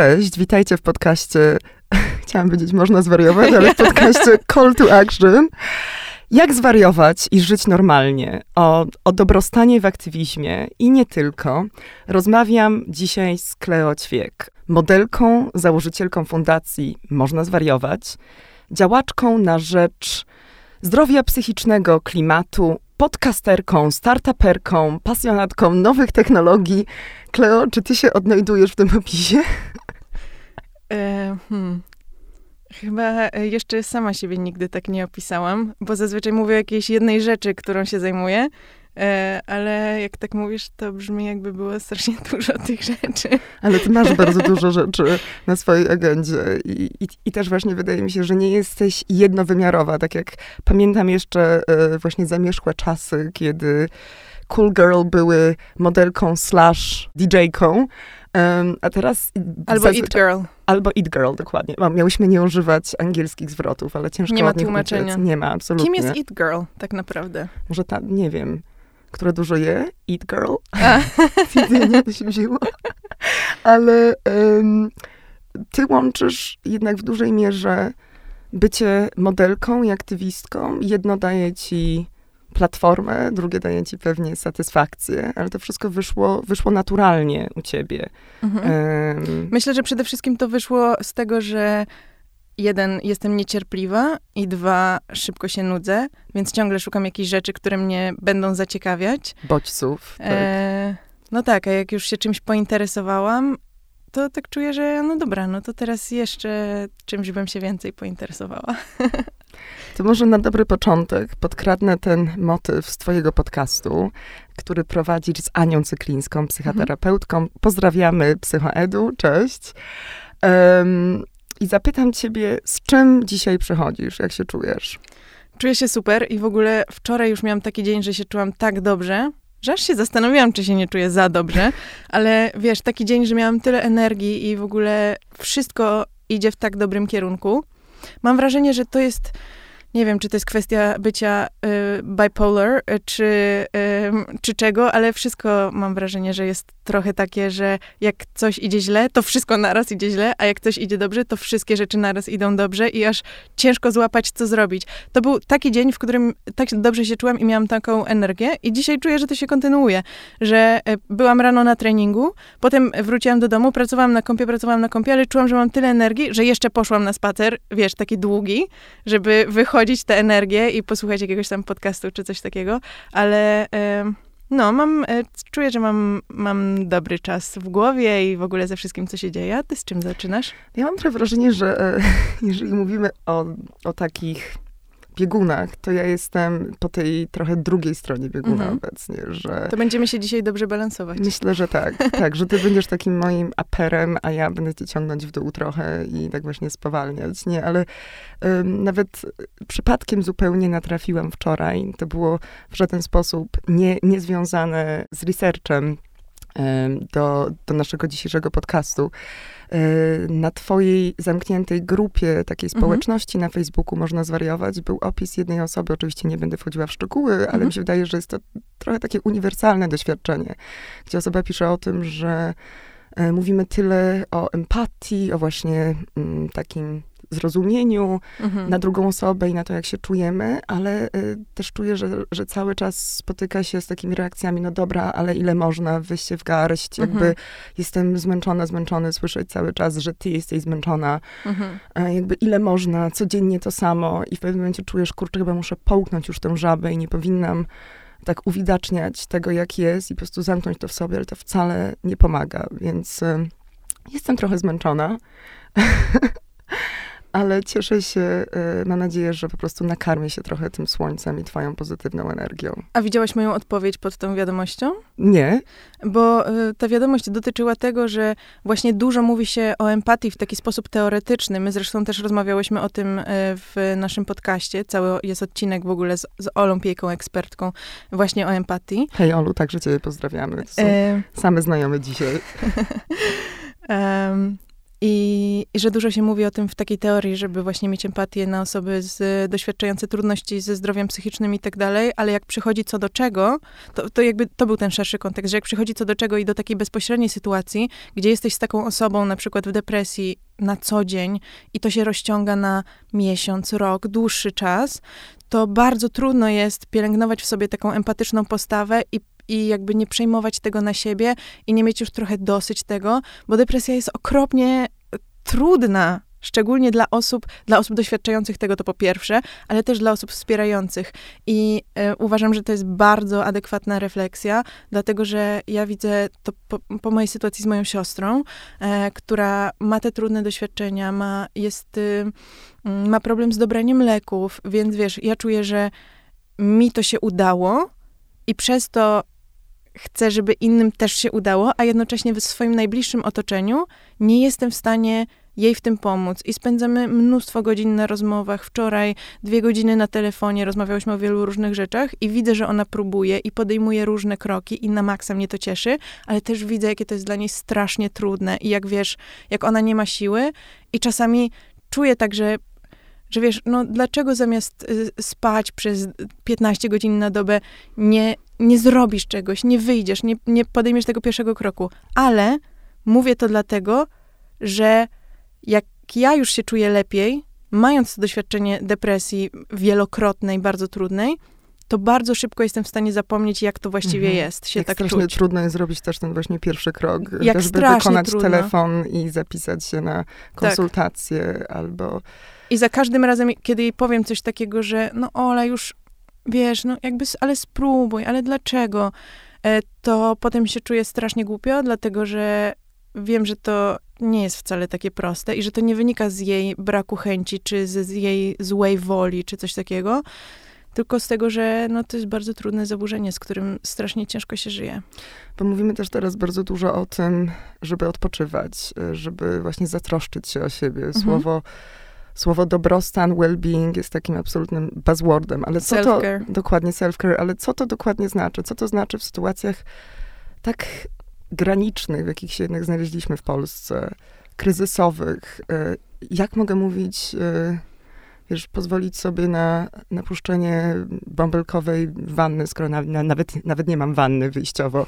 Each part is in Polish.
Cześć, witajcie w podcaście, chciałam powiedzieć, można zwariować, ale w podcaście Call to Action. Jak zwariować i żyć normalnie? O, o dobrostanie w aktywizmie i nie tylko. Rozmawiam dzisiaj z Kleo Ćwiek, modelką, założycielką fundacji Można Zwariować, działaczką na rzecz zdrowia psychicznego, klimatu, podcasterką, startuperką, pasjonatką nowych technologii. Kleo, czy ty się odnajdujesz w tym opisie? E, hmm. Chyba jeszcze sama siebie nigdy tak nie opisałam, bo zazwyczaj mówię o jakiejś jednej rzeczy, którą się zajmuję, e, ale jak tak mówisz, to brzmi jakby było strasznie dużo tych rzeczy. Ale ty masz bardzo dużo rzeczy na swojej agendzie i, i, i też właśnie wydaje mi się, że nie jesteś jednowymiarowa, tak jak pamiętam jeszcze e, właśnie zamierzchłe czasy, kiedy Cool Girl były modelką slash DJ-ką, Um, a teraz... Albo It Girl. Albo It Girl, dokładnie. Miałyśmy nie używać angielskich zwrotów, ale ciężko Nie ma tłumaczenia. Nie ma, absolutnie. Kim jest It Girl, tak naprawdę? Może ta, nie wiem, która dużo je? It Girl? Jedzenie to się wzięło. ale um, ty łączysz jednak w dużej mierze bycie modelką i aktywistką. Jedno daje ci platformę, drugie daje ci pewnie satysfakcję, ale to wszystko wyszło, wyszło naturalnie u ciebie. Mhm. Um, Myślę, że przede wszystkim to wyszło z tego, że jeden, jestem niecierpliwa i dwa, szybko się nudzę, więc ciągle szukam jakichś rzeczy, które mnie będą zaciekawiać. Bodźców. Tak. E, no tak, a jak już się czymś pointeresowałam, to tak czuję, że no dobra, no to teraz jeszcze czymś bym się więcej pointeresowała. To może na dobry początek podkradnę ten motyw z twojego podcastu, który prowadzisz z Anią Cyklińską, psychoterapeutką. Mhm. Pozdrawiamy Psychoedu, cześć. Um, I zapytam ciebie, z czym dzisiaj przychodzisz, jak się czujesz? Czuję się super i w ogóle wczoraj już miałam taki dzień, że się czułam tak dobrze, że aż się zastanawiałam, czy się nie czuję za dobrze, ale wiesz, taki dzień, że miałam tyle energii i w ogóle wszystko idzie w tak dobrym kierunku. Mam wrażenie, że to jest nie wiem, czy to jest kwestia bycia y, bipolar, y, czy, y, czy czego, ale wszystko mam wrażenie, że jest trochę takie, że jak coś idzie źle, to wszystko naraz idzie źle, a jak coś idzie dobrze, to wszystkie rzeczy naraz idą dobrze i aż ciężko złapać, co zrobić. To był taki dzień, w którym tak dobrze się czułam i miałam taką energię i dzisiaj czuję, że to się kontynuuje, że y, byłam rano na treningu, potem wróciłam do domu, pracowałam na kąpie, pracowałam na kąpie, ale czułam, że mam tyle energii, że jeszcze poszłam na spacer, wiesz, taki długi, żeby wychodzić wchodzić tę energię i posłuchać jakiegoś tam podcastu czy coś takiego, ale no, mam, e, czuję, że mam, mam dobry czas w głowie i w ogóle ze wszystkim, co się dzieje. A ty z czym zaczynasz? Ja mam trochę wrażenie, że e, jeżeli mówimy o, o takich biegunach, to ja jestem po tej trochę drugiej stronie bieguna mhm. obecnie, że... To będziemy się dzisiaj dobrze balansować. Myślę, że tak, tak, że ty będziesz takim moim aperem, a ja będę cię ciągnąć w dół trochę i tak właśnie spowalniać, nie? Ale nawet przypadkiem zupełnie natrafiłam wczoraj, to było w żaden sposób nie, niezwiązane z researchem do, do naszego dzisiejszego podcastu, na twojej zamkniętej grupie, takiej mhm. społeczności mhm. na Facebooku można zwariować, był opis jednej osoby. Oczywiście nie będę wchodziła w szczegóły, ale mhm. mi się wydaje, że jest to trochę takie uniwersalne doświadczenie, gdzie osoba pisze o tym, że e, mówimy tyle o empatii, o właśnie mm, takim zrozumieniu mhm. na drugą osobę i na to, jak się czujemy, ale y, też czuję, że, że cały czas spotyka się z takimi reakcjami, no dobra, ale ile można wyjść się w garść, mhm. jakby jestem zmęczona, zmęczony, słyszeć cały czas, że ty jesteś zmęczona, mhm. jakby ile można, codziennie to samo i w pewnym momencie czujesz, kurczę, chyba muszę połknąć już tę żabę i nie powinnam tak uwidaczniać tego, jak jest i po prostu zamknąć to w sobie, ale to wcale nie pomaga, więc y, jestem trochę zmęczona. ale cieszę się, e, mam nadzieję, że po prostu nakarmię się trochę tym słońcem i twoją pozytywną energią. A widziałaś moją odpowiedź pod tą wiadomością? Nie. Bo e, ta wiadomość dotyczyła tego, że właśnie dużo mówi się o empatii w taki sposób teoretyczny. My zresztą też rozmawiałyśmy o tym e, w naszym podcaście. Cały jest odcinek w ogóle z, z Olą Piejką, ekspertką właśnie o empatii. Hej Olu, także cię pozdrawiamy. To są e... same znajome dzisiaj. um, I, I, że dużo się mówi o tym w takiej teorii, żeby właśnie mieć empatię na osoby z, doświadczające trudności ze zdrowiem psychicznym i tak dalej, ale jak przychodzi co do czego, to, to jakby to był ten szerszy kontekst, że jak przychodzi co do czego i do takiej bezpośredniej sytuacji, gdzie jesteś z taką osobą na przykład w depresji na co dzień i to się rozciąga na miesiąc, rok, dłuższy czas, to bardzo trudno jest pielęgnować w sobie taką empatyczną postawę i i jakby nie przejmować tego na siebie i nie mieć już trochę dosyć tego, bo depresja jest okropnie trudna Szczególnie dla osób, dla osób doświadczających tego to po pierwsze, ale też dla osób wspierających. I e, uważam, że to jest bardzo adekwatna refleksja, dlatego że ja widzę to po, po mojej sytuacji z moją siostrą, e, która ma te trudne doświadczenia, ma, jest, y, ma problem z dobraniem leków, więc wiesz, ja czuję, że mi to się udało i przez to chcę, żeby innym też się udało, a jednocześnie w swoim najbliższym otoczeniu nie jestem w stanie jej w tym pomóc. I spędzamy mnóstwo godzin na rozmowach. Wczoraj dwie godziny na telefonie, rozmawiałyśmy o wielu różnych rzeczach i widzę, że ona próbuje i podejmuje różne kroki i na maksa mnie to cieszy, ale też widzę, jakie to jest dla niej strasznie trudne i jak wiesz, jak ona nie ma siły i czasami czuję tak, że że wiesz, no dlaczego zamiast y, spać przez 15 godzin na dobę nie, nie zrobisz czegoś, nie wyjdziesz, nie, nie podejmiesz tego pierwszego kroku. Ale mówię to dlatego, że jak ja już się czuję lepiej, mając to doświadczenie depresji wielokrotnej, bardzo trudnej, to bardzo szybko jestem w stanie zapomnieć, jak to właściwie mhm. jest, się jak tak strasznie czuć. trudno jest zrobić też ten właśnie pierwszy krok, jak żeby wykonać trudno. telefon i zapisać się na konsultację tak. albo... I za każdym razem, kiedy jej powiem coś takiego, że no Ola, już wiesz, no jakby, ale spróbuj, ale dlaczego? E, to potem się czuję strasznie głupio, dlatego że wiem, że to nie jest wcale takie proste i że to nie wynika z jej braku chęci, czy z, z jej złej woli, czy coś takiego, tylko z tego, że no, to jest bardzo trudne zaburzenie, z którym strasznie ciężko się żyje. Bo mówimy też teraz bardzo dużo o tym, żeby odpoczywać, żeby właśnie zatroszczyć się o siebie. Mhm. Słowo dobrostan, well-being jest takim absolutnym buzzwordem, ale co to dokładnie self-care, ale co to dokładnie znaczy? Co to znaczy w sytuacjach tak granicznych, w jakich się jednak znaleźliśmy w Polsce, kryzysowych? E, jak mogę mówić, e, wiesz, pozwolić sobie na napuszczenie bąbelkowej wanny, skoro na, na, nawet, nawet nie mam wanny wyjściowo,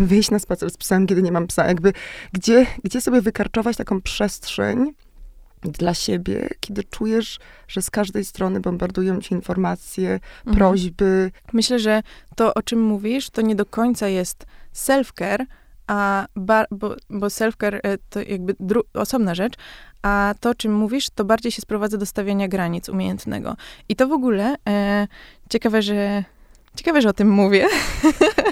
wyjść na spacer z psem, kiedy nie mam psa, jakby gdzie, gdzie sobie wykarczować taką przestrzeń, dla siebie, kiedy czujesz, że z każdej strony bombardują cię informacje, mhm. prośby. Myślę, że to, o czym mówisz, to nie do końca jest self-care, a bar, bo, bo self-care e, to jakby dru, osobna rzecz, a to, o czym mówisz, to bardziej się sprowadza do stawiania granic umiejętnego. I to w ogóle e, ciekawe, że ciekawe, że o tym mówię,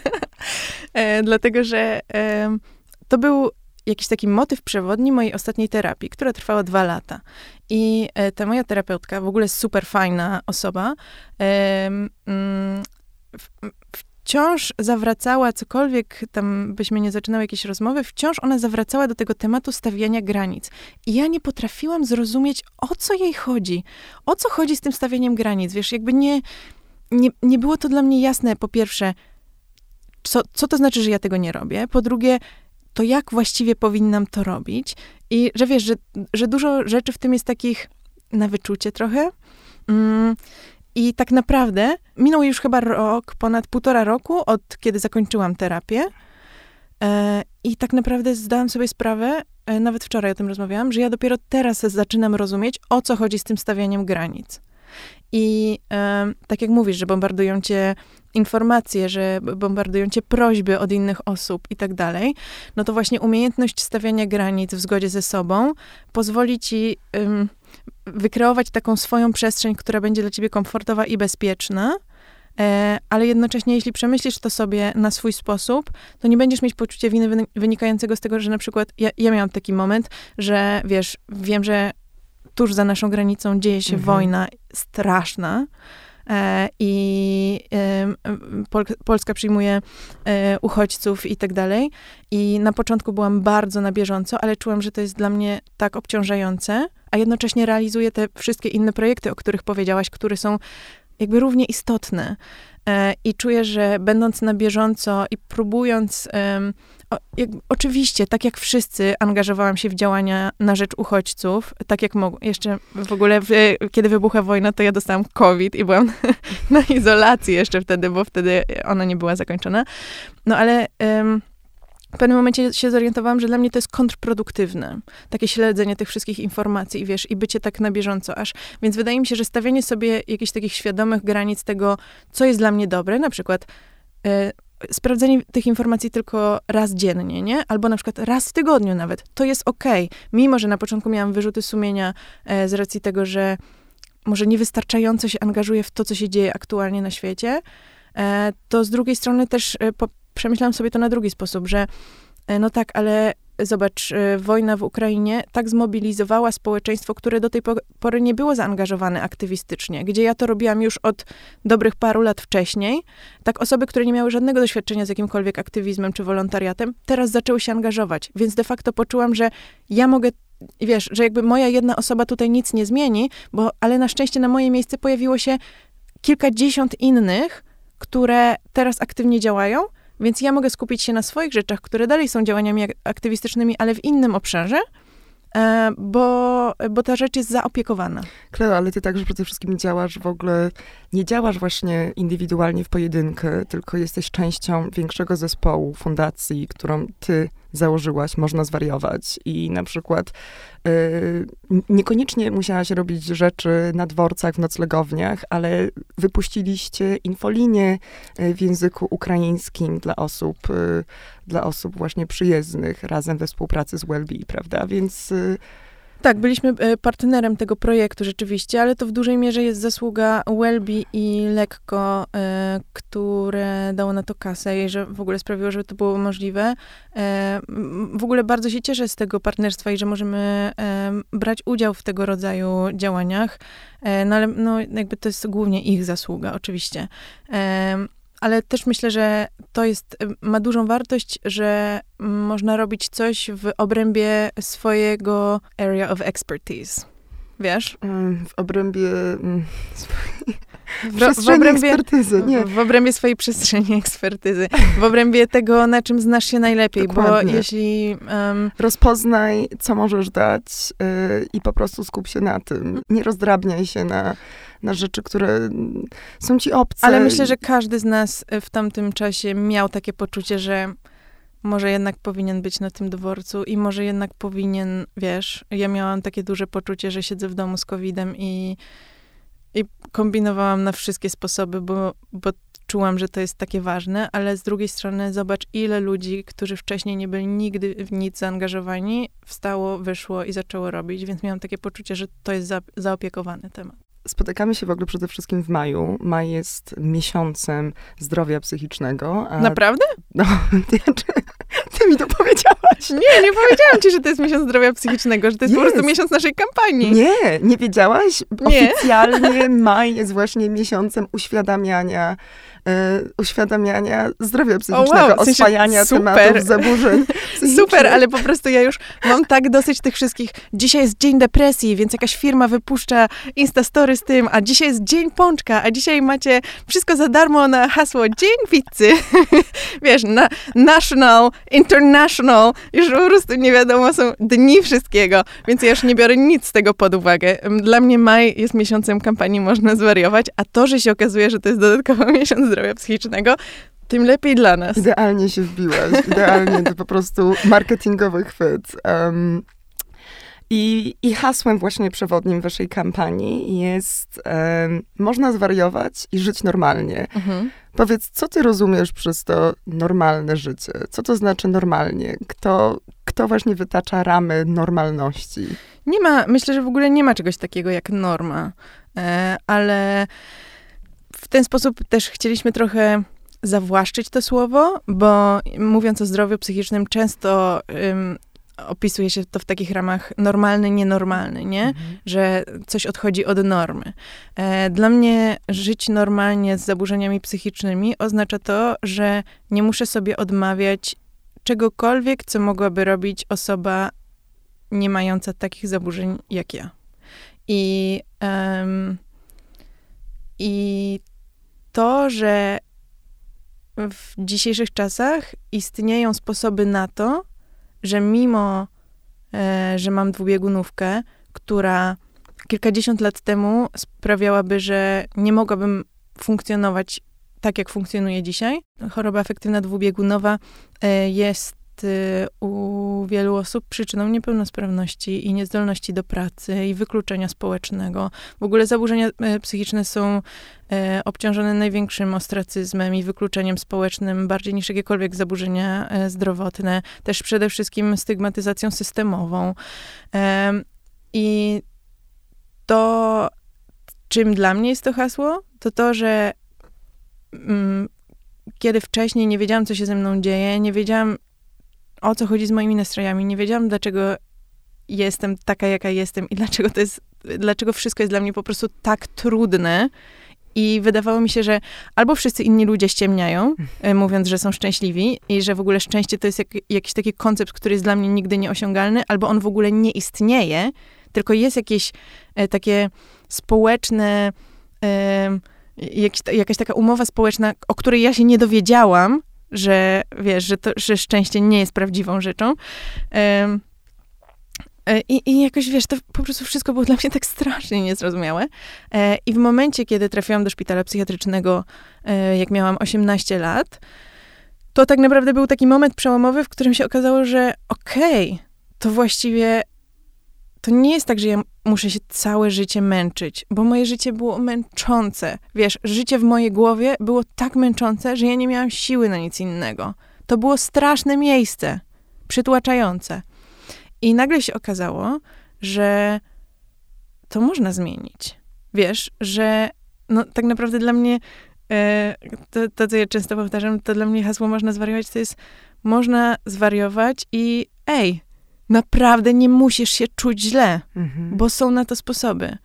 e, dlatego, że e, to był jakiś taki motyw przewodni mojej ostatniej terapii, która trwała dwa lata. I e, ta moja terapeutka, w ogóle super fajna osoba, mm, wciąż zawracała, cokolwiek tam byśmy nie zaczynały jakieś rozmowy, wciąż ona zawracała do tego tematu stawiania granic. I ja nie potrafiłam zrozumieć, o co jej chodzi. O co chodzi z tym stawianiem granic? Wiesz, jakby nie, nie, nie było to dla mnie jasne, po pierwsze, co, co to znaczy, że ja tego nie robię? Po drugie, to jak właściwie powinnam to robić? I że wiesz, że, że dużo rzeczy w tym jest takich na wyczucie trochę. Mm, I tak naprawdę minął już chyba rok, ponad półtora roku od kiedy zakończyłam terapię. E, I tak naprawdę zdałam sobie sprawę, e, nawet wczoraj o tym rozmawiałam, że ja dopiero teraz zaczynam rozumieć, o co chodzi z tym stawianiem granic. I e, tak jak mówisz, że bombardują cię informacje, że bombardują cię prośby od innych osób i tak dalej, no to właśnie umiejętność stawiania granic w zgodzie ze sobą pozwoli ci um, wykreować taką swoją przestrzeń, która będzie dla ciebie komfortowa i bezpieczna, e, ale jednocześnie, jeśli przemyślisz to sobie na swój sposób, to nie będziesz mieć poczucia winy wynikającego z tego, że na przykład ja, ja miałam taki moment, że wiesz, wiem, że tuż za naszą granicą dzieje się mhm. wojna straszna, i Polska przyjmuje e, uchodźców i tak dalej. I na początku byłam bardzo na bieżąco, ale czułam, że to jest dla mnie tak obciążające, a jednocześnie realizuję te wszystkie inne projekty, o których powiedziałaś, które są jakby równie istotne. E, I czuję, że będąc na bieżąco i próbując jak, oczywiście, tak jak wszyscy, angażowałam się w działania na rzecz uchodźców, tak jak. Jeszcze w ogóle, w, kiedy wybuchła wojna, to ja dostałam COVID i byłam na izolacji jeszcze wtedy, bo wtedy ona nie była zakończona. No ale... Um, w pewnym momencie się zorientowałam, że dla mnie to jest kontrproduktywne. Takie śledzenie tych wszystkich informacji i wiesz, i bycie tak na bieżąco aż. Więc wydaje mi się, że stawianie sobie jakichś takich świadomych granic tego, co jest dla mnie dobre, na przykład y, sprawdzenie tych informacji tylko raz dziennie, nie? Albo na przykład raz w tygodniu nawet. To jest okej. Okay. Mimo, że na początku miałam wyrzuty sumienia e, z racji tego, że może niewystarczająco się angażuję w to, co się dzieje aktualnie na świecie, e, to z drugiej strony też e, po, przemyślałam sobie to na drugi sposób, że e, no tak, ale zobacz, e, wojna w Ukrainie tak zmobilizowała społeczeństwo, które do tej pory nie było zaangażowane aktywistycznie, gdzie ja to robiłam już od dobrych paru lat wcześniej. Tak osoby, które nie miały żadnego doświadczenia z jakimkolwiek aktywizmem czy wolontariatem, teraz zaczęły się angażować. Więc de facto poczułam, że ja mogę wiesz, że jakby moja jedna osoba tutaj nic nie zmieni, bo, ale na szczęście na moje miejsce pojawiło się kilkadziesiąt innych, które teraz aktywnie działają, więc ja mogę skupić się na swoich rzeczach, które dalej są działaniami aktywistycznymi, ale w innym obszarze, e, bo, bo ta rzecz jest zaopiekowana. Kleo, ale ty także przede wszystkim działasz w ogóle, nie działasz właśnie indywidualnie w pojedynkę, tylko jesteś częścią większego zespołu, fundacji, którą ty założyłaś, można zwariować. I na przykład y, niekoniecznie musiałaś robić rzeczy na dworcach, w noclegowniach, ale wypuściliście infolinię y, w języku ukraińskim dla osób, y, dla osób właśnie przyjezdnych, razem we współpracy z Wellbe, prawda? Więc tak, byliśmy e, partnerem tego projektu rzeczywiście, ale to w dużej mierze jest zasługa Wellbe i Lekko, e, które dało na to kasę i że w ogóle sprawiło, żeby to było możliwe. E, w ogóle bardzo się cieszę z tego partnerstwa i że możemy brać udział w tego rodzaju działaniach, no ale no, jakby to jest głównie ich zasługa, oczywiście ale też myślę, że to jest, ma dużą wartość, że można robić coś w obrębie swojego area of expertise. Wiesz? Mm, w obrębie mm, swojej w, w obrębie, ekspertyzy, nie. W obrębie swojej przestrzeni ekspertyzy. W obrębie tego, na czym znasz się najlepiej, Dokładnie. bo jeśli... Um... Rozpoznaj, co możesz dać yy, i po prostu skup się na tym. Nie rozdrabniaj się na na rzeczy, które są ci obce. Ale myślę, że każdy z nas w tamtym czasie miał takie poczucie, że może jednak powinien być na tym dworcu i może jednak powinien, wiesz, ja miałam takie duże poczucie, że siedzę w domu z COVID-em i, i kombinowałam na wszystkie sposoby, bo, bo czułam, że to jest takie ważne, ale z drugiej strony zobacz, ile ludzi, którzy wcześniej nie byli nigdy w nic zaangażowani, wstało, wyszło i zaczęło robić, więc miałam takie poczucie, że to jest za, zaopiekowany temat. Spotykamy się w ogóle przede wszystkim w maju. Maj jest miesiącem zdrowia psychicznego. Naprawdę? No, ty, ty, mi to powiedziałaś. Nie, nie powiedziałam ci, że to jest miesiąc zdrowia psychicznego, że to jest, jest. po prostu miesiąc naszej kampanii. Nie, nie wiedziałaś? Oficjalnie maj jest właśnie miesiącem uświadamiania uświadamiania zdrowia psychicznego, oh wow, w sensie super. tematów zaburzeń Super, ale po prostu ja już mam tak dosyć tych wszystkich. Dzisiaj jest dzień depresji, więc jakaś firma wypuszcza Instastory z tym, a dzisiaj jest dzień pączka, a dzisiaj macie wszystko za darmo na hasło dzień pizzy. Wiesz, na, national, international, już po prostu nie wiadomo, są dni wszystkiego, więc ja już nie biorę nic z tego pod uwagę. Dla mnie maj jest miesiącem kampanii Można Zwariować, a to, że się okazuje, że to jest dodatkowo miesiąc zdrowia psychicznego, tym lepiej dla nas. Idealnie się wbiłaś. Idealnie to po prostu marketingowy chwyt. Um, i, I hasłem właśnie przewodnim waszej kampanii jest um, można zwariować i żyć normalnie. Mhm. Powiedz, co ty rozumiesz przez to normalne życie? Co to znaczy normalnie? Kto, kto właśnie wytacza ramy normalności? Nie ma, myślę, że w ogóle nie ma czegoś takiego jak norma, e, ale w ten sposób też chcieliśmy trochę zawłaszczyć to słowo, bo mówiąc o zdrowiu psychicznym, często um, opisuje się to w takich ramach normalny, nienormalny, nie? Mhm. Że coś odchodzi od normy. E, dla mnie żyć normalnie z zaburzeniami psychicznymi oznacza to, że nie muszę sobie odmawiać czegokolwiek, co mogłaby robić osoba nie mająca takich zaburzeń jak ja. I, um, i to, że w dzisiejszych czasach istnieją sposoby na to, że mimo, e, że mam dwubiegunówkę, która kilkadziesiąt lat temu sprawiałaby, że nie mogłabym funkcjonować tak, jak funkcjonuje dzisiaj. Choroba afektywna dwubiegunowa e, jest e, u wielu osób przyczyną niepełnosprawności i niezdolności do pracy i wykluczenia społecznego. W ogóle zaburzenia e, psychiczne są obciążone największym ostracyzmem i wykluczeniem społecznym, bardziej niż jakiekolwiek zaburzenia zdrowotne. Też przede wszystkim stygmatyzacją systemową. I to, czym dla mnie jest to hasło, to to, że mm, kiedy wcześniej nie wiedziałam, co się ze mną dzieje, nie wiedziałam, o co chodzi z moimi nastrojami, nie wiedziałam, dlaczego jestem taka, jaka jestem i dlaczego to jest, dlaczego wszystko jest dla mnie po prostu tak trudne. I wydawało mi się, że albo wszyscy inni ludzie ściemniają, e, mówiąc, że są szczęśliwi i że w ogóle szczęście to jest jak, jakiś taki koncept, który jest dla mnie nigdy nieosiągalny, albo on w ogóle nie istnieje, tylko jest jakieś e, takie społeczne, e, jakaś taka umowa społeczna, o której ja się nie dowiedziałam, że wiesz, że, to, że szczęście nie jest prawdziwą rzeczą. E, I, I jakoś, wiesz, to po prostu wszystko było dla mnie tak strasznie niezrozumiałe. I w momencie, kiedy trafiłam do szpitala psychiatrycznego, jak miałam 18 lat, to tak naprawdę był taki moment przełomowy, w którym się okazało, że okej, okay, to właściwie to nie jest tak, że ja muszę się całe życie męczyć, bo moje życie było męczące. Wiesz, życie w mojej głowie było tak męczące, że ja nie miałam siły na nic innego. To było straszne miejsce, przytłaczające. I nagle się okazało, że to można zmienić. Wiesz, że no, tak naprawdę dla mnie, e, to, to, co ja często powtarzam, to dla mnie hasło można zwariować, to jest można zwariować i ej, naprawdę nie musisz się czuć źle, mhm. bo są na to sposoby.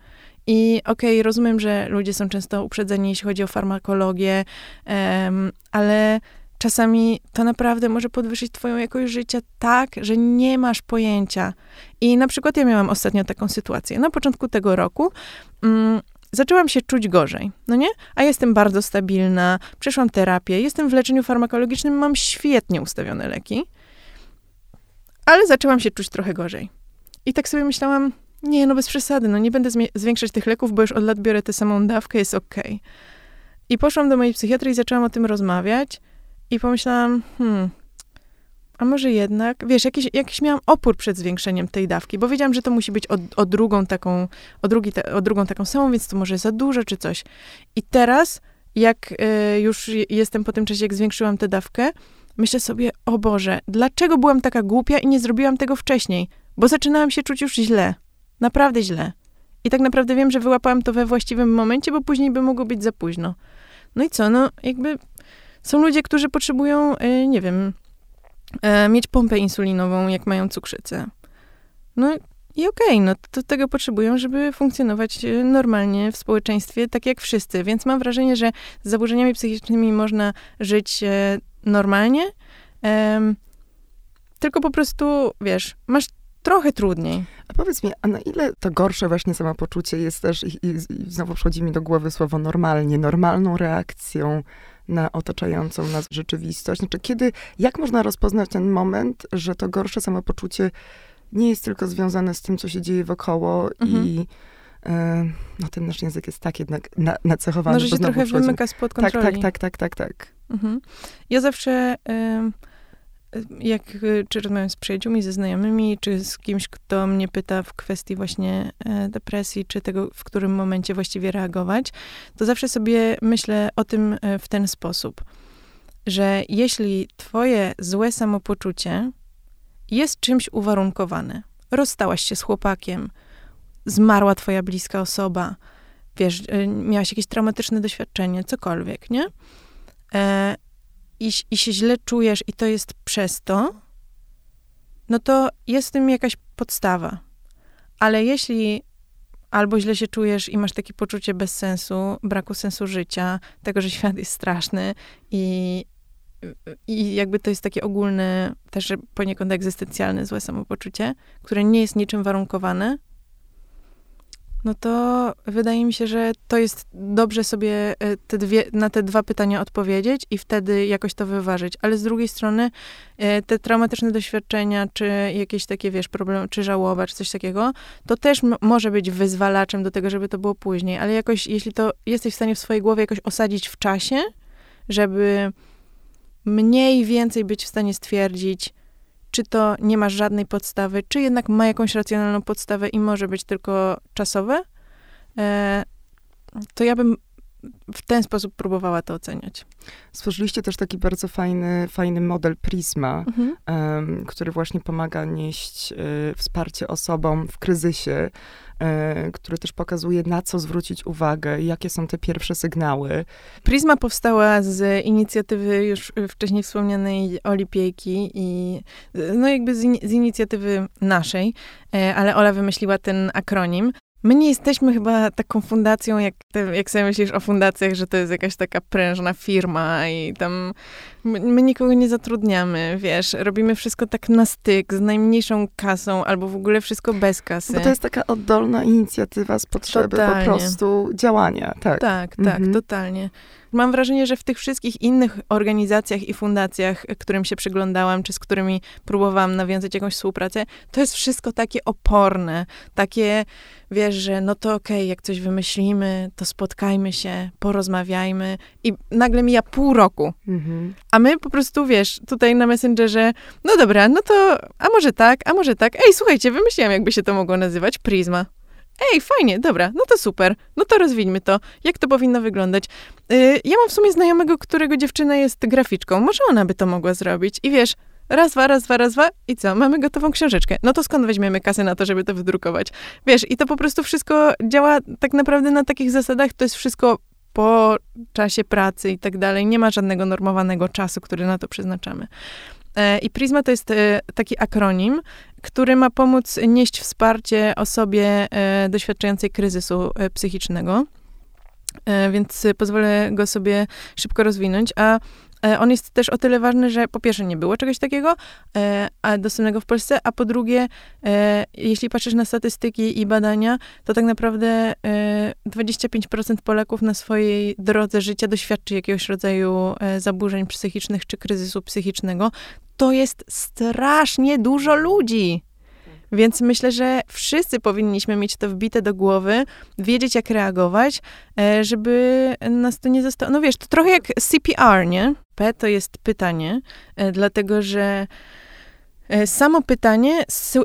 I okej, okay, rozumiem, że ludzie są często uprzedzeni, jeśli chodzi o farmakologię, um, ale czasami to naprawdę może podwyższyć twoją jakość życia tak, że nie masz pojęcia. I na przykład ja miałam ostatnio taką sytuację. Na początku tego roku um, zaczęłam się czuć gorzej, no nie? A jestem bardzo stabilna, przeszłam terapię, jestem w leczeniu farmakologicznym, mam świetnie ustawione leki ale zaczęłam się czuć trochę gorzej. I tak sobie myślałam, nie, no bez przesady, no nie będę zwiększać tych leków, bo już od lat biorę tę samą dawkę, jest okej. Okay. I poszłam do mojej psychiatry i zaczęłam o tym rozmawiać i pomyślałam, hmm, a może jednak, wiesz, jakiś, jakiś miałam opór przed zwiększeniem tej dawki, bo wiedziałam, że to musi być o, o drugą taką, o, drugi o drugą taką samą, więc to może za dużo czy coś. I teraz, jak y, już jestem po tym czasie, jak zwiększyłam tę dawkę, myślę sobie, o Boże, dlaczego byłam taka głupia i nie zrobiłam tego wcześniej? Bo zaczynałam się czuć już źle. Naprawdę źle. I tak naprawdę wiem, że wyłapałam to we właściwym momencie, bo później by mogło być za późno. No i co? No, jakby są ludzie, którzy potrzebują, yy, nie wiem, yy, mieć pompę insulinową, jak mają cukrzycę. No i okej, okay, no to tego potrzebują, żeby funkcjonować e, normalnie w społeczeństwie, tak jak wszyscy. Więc mam wrażenie, że z zaburzeniami psychicznymi można żyć e, normalnie, um, tylko po prostu, wiesz, masz trochę trudniej. A powiedz mi, a na ile to gorsze właśnie samopoczucie jest też, i, i, i znowu przychodzi mi do głowy słowo normalnie, normalną reakcją na otaczającą nas rzeczywistość? Znaczy, kiedy, jak można rozpoznać ten moment, że to gorsze samopoczucie nie jest tylko związane z tym, co się dzieje wokoło mhm. i e, no ten nasz język jest tak jednak na, nacechowany. No, że się trochę wymyka spod tak, kontroli. Tak, tak, tak, tak, tak, tak. Mhm. Ja zawsze, jak czy rozmawiam z przyjaciółmi, ze znajomymi, czy z kimś, kto mnie pyta w kwestii właśnie e, depresji, czy tego, w którym momencie właściwie reagować, to zawsze sobie myślę o tym e, w ten sposób, że jeśli twoje złe samopoczucie jest czymś uwarunkowane, rozstałaś się z chłopakiem, zmarła twoja bliska osoba, wiesz, e, miałaś jakieś traumatyczne doświadczenie, cokolwiek, nie? E, i, i się źle czujesz i to jest przez to, no to jest w tym jakaś podstawa. Ale jeśli albo źle się czujesz i masz takie poczucie bez sensu, braku sensu życia, tego, że świat jest straszny i, i jakby to jest takie ogólne, też poniekąd egzystencjalne złe samopoczucie, które nie jest niczym warunkowane, no to wydaje mi się, że to jest dobrze sobie e, te dwie, na te dwa pytania odpowiedzieć i wtedy jakoś to wyważyć. Ale z drugiej strony e, te traumatyczne doświadczenia, czy jakieś takie, wiesz, problem, czy żałoba, czy coś takiego, to też może być wyzwalaczem do tego, żeby to było później. Ale jakoś, jeśli to jesteś w stanie w swojej głowie jakoś osadzić w czasie, żeby mniej więcej być w stanie stwierdzić, czy to nie ma żadnej podstawy, czy jednak ma jakąś racjonalną podstawę i może być tylko czasowe, e, to ja bym w ten sposób próbowała to oceniać. Stworzyliście też taki bardzo fajny, fajny model Prisma, mhm. um, który właśnie pomaga nieść y, wsparcie osobom w kryzysie, y, który też pokazuje, na co zwrócić uwagę, jakie są te pierwsze sygnały. Prisma powstała z inicjatywy już wcześniej wspomnianej Oli Piejki i no jakby z, in, z inicjatywy naszej, y, ale Ola wymyśliła ten akronim. My nie jesteśmy chyba taką fundacją, jak, jak sobie myślisz o fundacjach, że to jest jakaś taka prężna firma i tam my, my, nikogo nie zatrudniamy, wiesz, robimy wszystko tak na styk, z najmniejszą kasą, albo w ogóle wszystko bez kasy. Bo to jest taka oddolna inicjatywa z potrzeby totalnie. po prostu działania, tak. Tak, tak, mhm. totalnie. Mam wrażenie, że w tych wszystkich innych organizacjach i fundacjach, którym się przyglądałam, czy z którymi próbowałam nawiązać jakąś współpracę, to jest wszystko takie oporne, takie, wiesz, że no to okej, okay, jak coś wymyślimy, to spotkajmy się, porozmawiajmy i nagle mija pół roku. Mhm. A my po prostu, wiesz, tutaj na Messengerze, no dobra, no to, a może tak, a może tak. Ej, słuchajcie, wymyśliłam, jakby się to mogło nazywać, Prisma. Ej, fajnie, dobra, no to super, no to rozwińmy to. Jak to powinno wyglądać? Yy, ja mam w sumie znajomego, którego dziewczyna jest graficzką, może ona by to mogła zrobić. I wiesz, raz, dwa, raz, dwa, raz, dwa i co? Mamy gotową książeczkę. No to skąd weźmiemy kasę na to, żeby to wydrukować? Wiesz, i to po prostu wszystko działa tak naprawdę na takich zasadach, to jest wszystko po czasie pracy i tak dalej. Nie ma żadnego normowanego czasu, który na to przeznaczamy. E, I Prisma to jest e, taki akronim, który ma pomóc nieść wsparcie osobie e, doświadczającej kryzysu psychicznego. Więc pozwolę go sobie szybko rozwinąć. A on jest też o tyle ważny, że po pierwsze nie było czegoś takiego e, dostępnego w Polsce, a po drugie, jeśli patrzysz na statystyki i badania, to tak naprawdę 25% Polaków na swojej drodze życia doświadczy jakiegoś rodzaju zaburzeń psychicznych czy kryzysu psychicznego. To jest strasznie dużo ludzi. Więc myślę, że wszyscy powinniśmy mieć to wbite do głowy, wiedzieć, jak reagować, e, żeby nas to nie zostało. No wiesz, to trochę jak CPR, nie? P to jest pytanie, e, dlatego że e, samo pytanie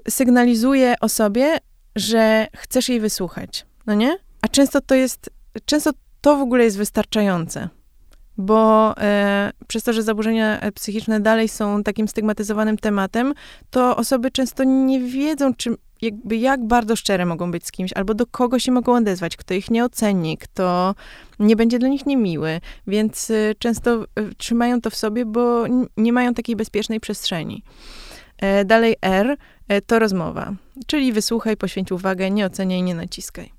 sygnalizuje osobie, że chcesz jej wysłuchać, no nie? A często to jest, często to w ogóle jest wystarczające bo e, przez to, że zaburzenia e, psychiczne dalej są takim stygmatyzowanym tematem, to osoby często nie wiedzą, czy jakby jak bardzo szczere mogą być z kimś, albo do kogo się mogą odezwać, kto ich nie oceni, kto nie będzie dla nich niemiły, więc e, często e, trzymają to w sobie, bo nie mają takiej bezpiecznej przestrzeni. E, dalej R e, to rozmowa, czyli wysłuchaj, poświęć uwagę, nie oceniaj, nie naciskaj.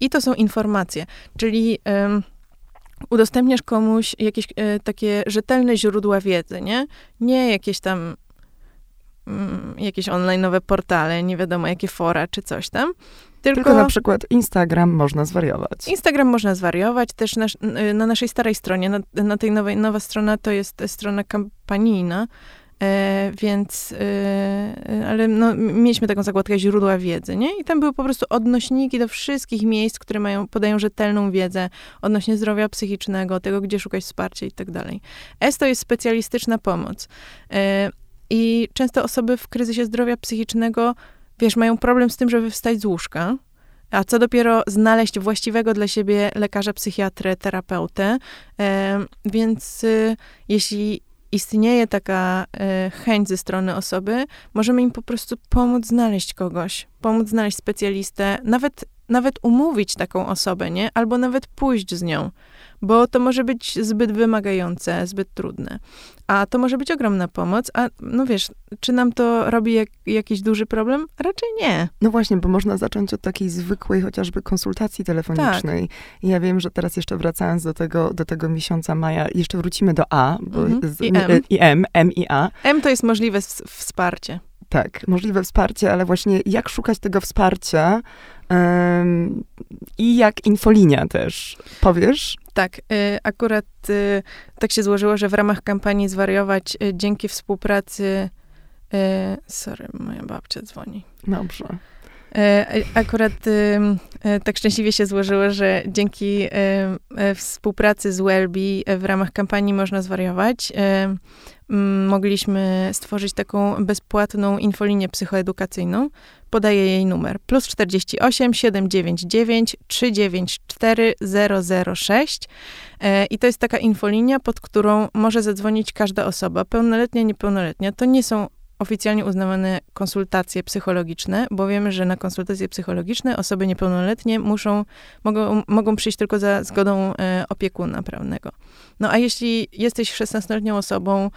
I to są informacje, czyli udostępniasz komuś jakieś e, takie rzetelne źródła wiedzy, nie? Nie jakieś tam mm, jakieś online'owe portale, nie wiadomo jakie fora czy coś tam. Tylko, Tylko na przykład Instagram można zwariować. Instagram można zwariować, też na, na naszej starej stronie, na, na tej nowej, nowa strona to jest strona kampanijna, więc, e, ale no, mieliśmy taką zakładkę źródła wiedzy, nie? I tam były po prostu odnośniki do wszystkich miejsc, które mają, podają rzetelną wiedzę odnośnie zdrowia psychicznego, tego, gdzie szukać wsparcia i tak dalej. S to jest specjalistyczna pomoc. E, I często osoby w kryzysie zdrowia psychicznego, wiesz, mają problem z tym, żeby wstać z łóżka, a co dopiero znaleźć właściwego dla siebie lekarza, psychiatrę, terapeutę. E, więc y, jeśli istnieje taka y, chęć ze strony osoby, możemy im po prostu pomóc znaleźć kogoś, pomóc znaleźć specjalistę, nawet, nawet umówić taką osobę, nie? Albo nawet pójść z nią bo to może być zbyt wymagające, zbyt trudne. A to może być ogromna pomoc, a no wiesz, czy nam to robi jak, jakiś duży problem? Raczej nie. No właśnie, bo można zacząć od takiej zwykłej chociażby konsultacji telefonicznej. Tak. Ja wiem, że teraz jeszcze wracając do tego, do tego miesiąca maja, jeszcze wrócimy do A, bo mhm. z, I, M. I M, M i A. M to jest możliwe wsparcie. Tak, możliwe wsparcie, ale właśnie jak szukać tego wsparcia, I jak infolinia też. Powiesz? Tak, y, akurat y, tak się złożyło, że w ramach kampanii Zwariować y, dzięki współpracy. Sorry, moja babcia dzwoni. Dobrze. Akurat tak szczęśliwie się złożyło, że dzięki współpracy z Wellbe w ramach kampanii Można Zwariować mogliśmy stworzyć taką bezpłatną infolinię psychoedukacyjną. Podaję jej numer plus 48 799 394 006 i to jest taka infolinia, pod którą może zadzwonić każda osoba, pełnoletnia, niepełnoletnia. To nie są oficjalnie uznawane konsultacje psychologiczne, bo wiemy, że na konsultacje psychologiczne osoby niepełnoletnie muszą, mogą, mogą przyjść tylko za zgodą e, opiekuna prawnego. No a jeśli jesteś 16-letnią osobą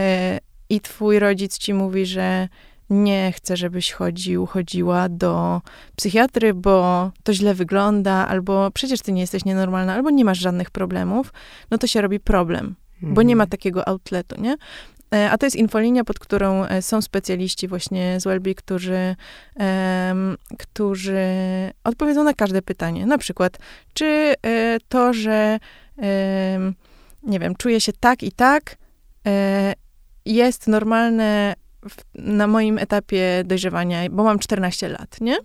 e, i twój rodzic ci mówi, że nie chce, żebyś chodził, chodziła do psychiatry, bo to źle wygląda, albo przecież ty nie jesteś nienormalna, albo nie masz żadnych problemów, no to się robi problem, bo nie ma mhm. takiego outletu, nie? E, a to jest infolinia, pod którą e, są specjaliści właśnie z Welby, którzy, um, którzy odpowiedzą na każde pytanie. Na przykład, czy e, to, że um, nie wiem, czuję się tak i tak, jest normalne w, na moim etapie dojrzewania, bo mam 14 lat, nie?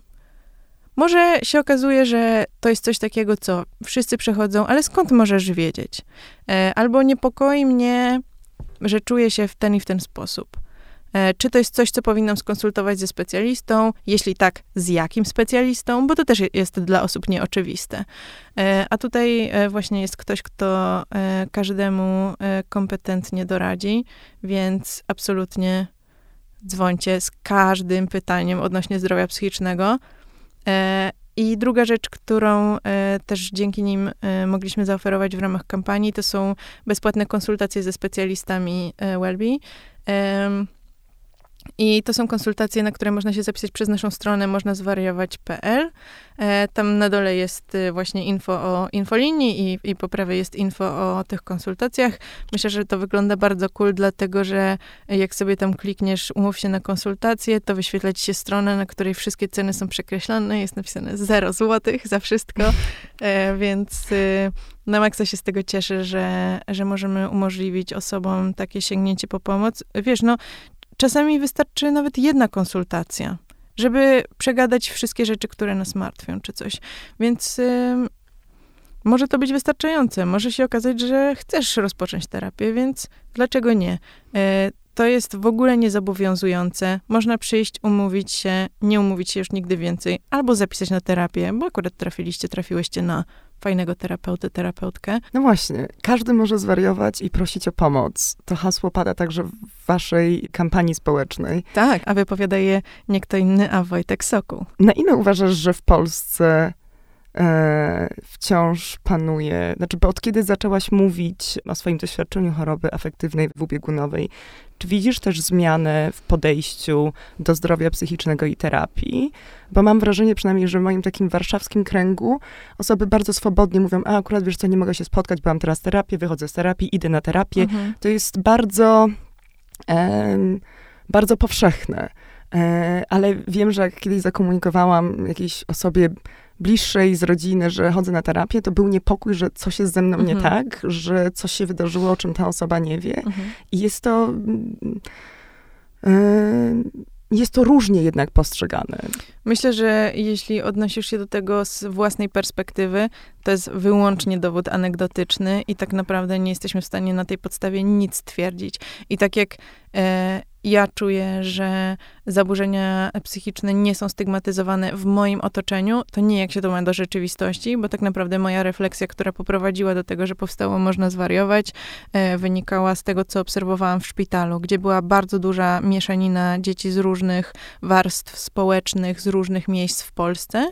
Może się okazuje, że to jest coś takiego, co wszyscy przechodzą, ale skąd możesz wiedzieć? Albo niepokoi mnie że czuję się w ten i w ten sposób. E, czy to jest coś, co powinnam skonsultować ze specjalistą? Jeśli tak, z jakim specjalistą? Bo to też jest dla osób nieoczywiste. E, a tutaj e, właśnie jest ktoś, kto każdemu kompetentnie doradzi, więc absolutnie dzwońcie z każdym pytaniem odnośnie zdrowia psychicznego. I druga rzecz, którą e, też dzięki nim e, mogliśmy zaoferować w ramach kampanii, to są bezpłatne konsultacje ze specjalistami e, Wellbe. I to są konsultacje, na które można się zapisać przez naszą stronę można zwariować.pl. E, tam na dole jest y, właśnie info o infolinii i, i po prawej jest info o tych konsultacjach. Myślę, że to wygląda bardzo cool, dlatego że jak sobie tam klikniesz umów się na konsultację, to wyświetla ci się strona, na której wszystkie ceny są przekreślone. Jest napisane 0 zł za wszystko, e, więc y, na maksa się z tego cieszę, że, że możemy umożliwić osobom takie sięgnięcie po pomoc. Wiesz, no Czasami wystarczy nawet jedna konsultacja, żeby przegadać wszystkie rzeczy, które nas martwią, czy coś. Więc y, może to być wystarczające. Może się okazać, że chcesz rozpocząć terapię, więc dlaczego nie? Y, to jest w ogóle niezobowiązujące. Można przyjść, umówić się, nie umówić się już nigdy więcej, albo zapisać na terapię, bo akurat trafiliście, trafiłyście na fajnego terapeuty, terapeutkę. No właśnie, każdy może zwariować i prosić o pomoc. To hasło pada także w waszej kampanii społecznej. Tak, a wypowiada je nie kto inny, a Wojtek Sokół. Na ile uważasz, że w Polsce e, wciąż panuje, znaczy, bo od kiedy zaczęłaś mówić o swoim doświadczeniu choroby afektywnej dwubiegunowej, czy widzisz też zmianę w podejściu do zdrowia psychicznego i terapii? Bo mam wrażenie przynajmniej, że w moim takim warszawskim kręgu osoby bardzo swobodnie mówią, a akurat wiesz co, nie mogę się spotkać, bo mam teraz terapię, wychodzę z terapii, idę na terapię. Mhm. To jest bardzo, e, bardzo powszechne. E, ale wiem, że jak kiedyś zakomunikowałam jakiejś osobie bliższej z rodziny, że chodzę na terapię, to był niepokój, że coś jest ze mną mhm. nie tak, że coś się wydarzyło, o czym ta osoba nie wie. Mhm. I jest to. Yy, jest to różnie jednak postrzegane. Myślę, że jeśli odnosisz się do tego z własnej perspektywy, to jest wyłącznie dowód anegdotyczny i tak naprawdę nie jesteśmy w stanie na tej podstawie nic twierdzić. I tak jak e, ja czuję, że zaburzenia psychiczne nie są stygmatyzowane w moim otoczeniu, to nie jak się to ma do rzeczywistości, bo tak naprawdę moja refleksja, która poprowadziła do tego, że powstało Można Zwariować, e, wynikała z tego, co obserwowałam w szpitalu, gdzie była bardzo duża mieszanina dzieci z różnych warstw społecznych, z różnych miejsc w Polsce.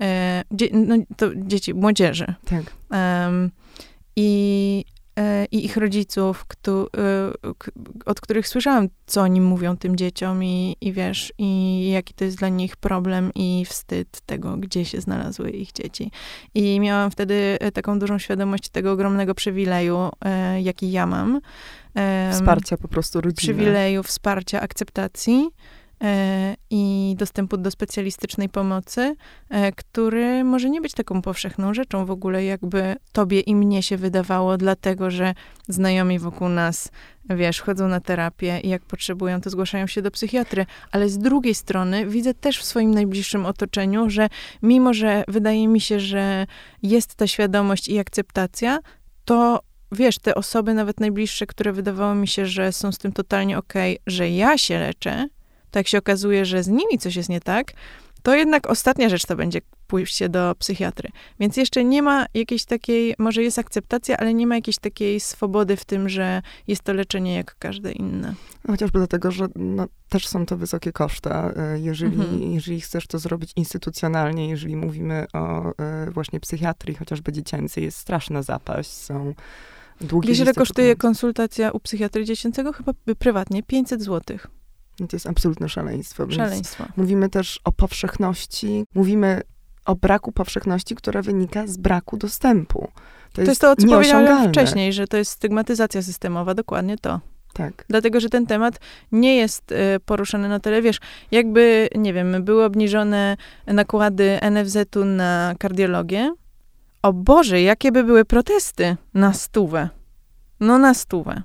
E, dzie no, to dzieci, młodzieży. Tak. Um, I i ich rodziców, kto, e, od których słyszałam, co oni mówią tym dzieciom i, i wiesz, i jaki to jest dla nich problem i wstyd tego, gdzie się znalazły ich dzieci. I miałam wtedy e, taką dużą świadomość tego ogromnego przywileju, jaki ja mam. Wsparcia po prostu rodziny. Przywileju, wsparcia, akceptacji. E, i dostępu do specjalistycznej pomocy, e, który może nie być taką powszechną rzeczą w ogóle, jakby tobie i mnie się wydawało, dlatego że znajomi wokół nas, wiesz, chodzą na terapię i jak potrzebują, to zgłaszają się do psychiatry. Ale z drugiej strony widzę też w swoim najbliższym otoczeniu, że mimo, że wydaje mi się, że jest ta świadomość i akceptacja, to wiesz, te osoby nawet najbliższe, które wydawało mi się, że są z tym totalnie okej, okay, że ja się leczę, to jak się okazuje, że z nimi coś jest nie tak, to jednak ostatnia rzecz to będzie pójście do psychiatry. Więc jeszcze nie ma jakiejś takiej, może jest akceptacja, ale nie ma jakiejś takiej swobody w tym, że jest to leczenie jak każde inne. Chociażby dlatego, że no, też są to wysokie koszty. E, jeżeli, mhm. jeżeli chcesz to zrobić instytucjonalnie, jeżeli mówimy o e, właśnie psychiatrii, chociażby dziecięcej, jest straszna zapaść, są długie Wiesz, ile kosztuje konsultacja u psychiatry dziecięcego? Chyba prywatnie, 500 złotych. No to jest absolutne szaleństwo. Szaleństwo. Mówimy też o powszechności, mówimy o braku powszechności, która wynika z braku dostępu. To, to jest, jest to, co powiedziałam wcześniej, że to jest stygmatyzacja systemowa, dokładnie to. Tak. Dlatego, że ten temat nie jest y, poruszany na tyle, wiesz, jakby, nie wiem, były obniżone nakłady NFZ-u na kardiologię. O Boże, jakie by były protesty na stówę. No na stówę.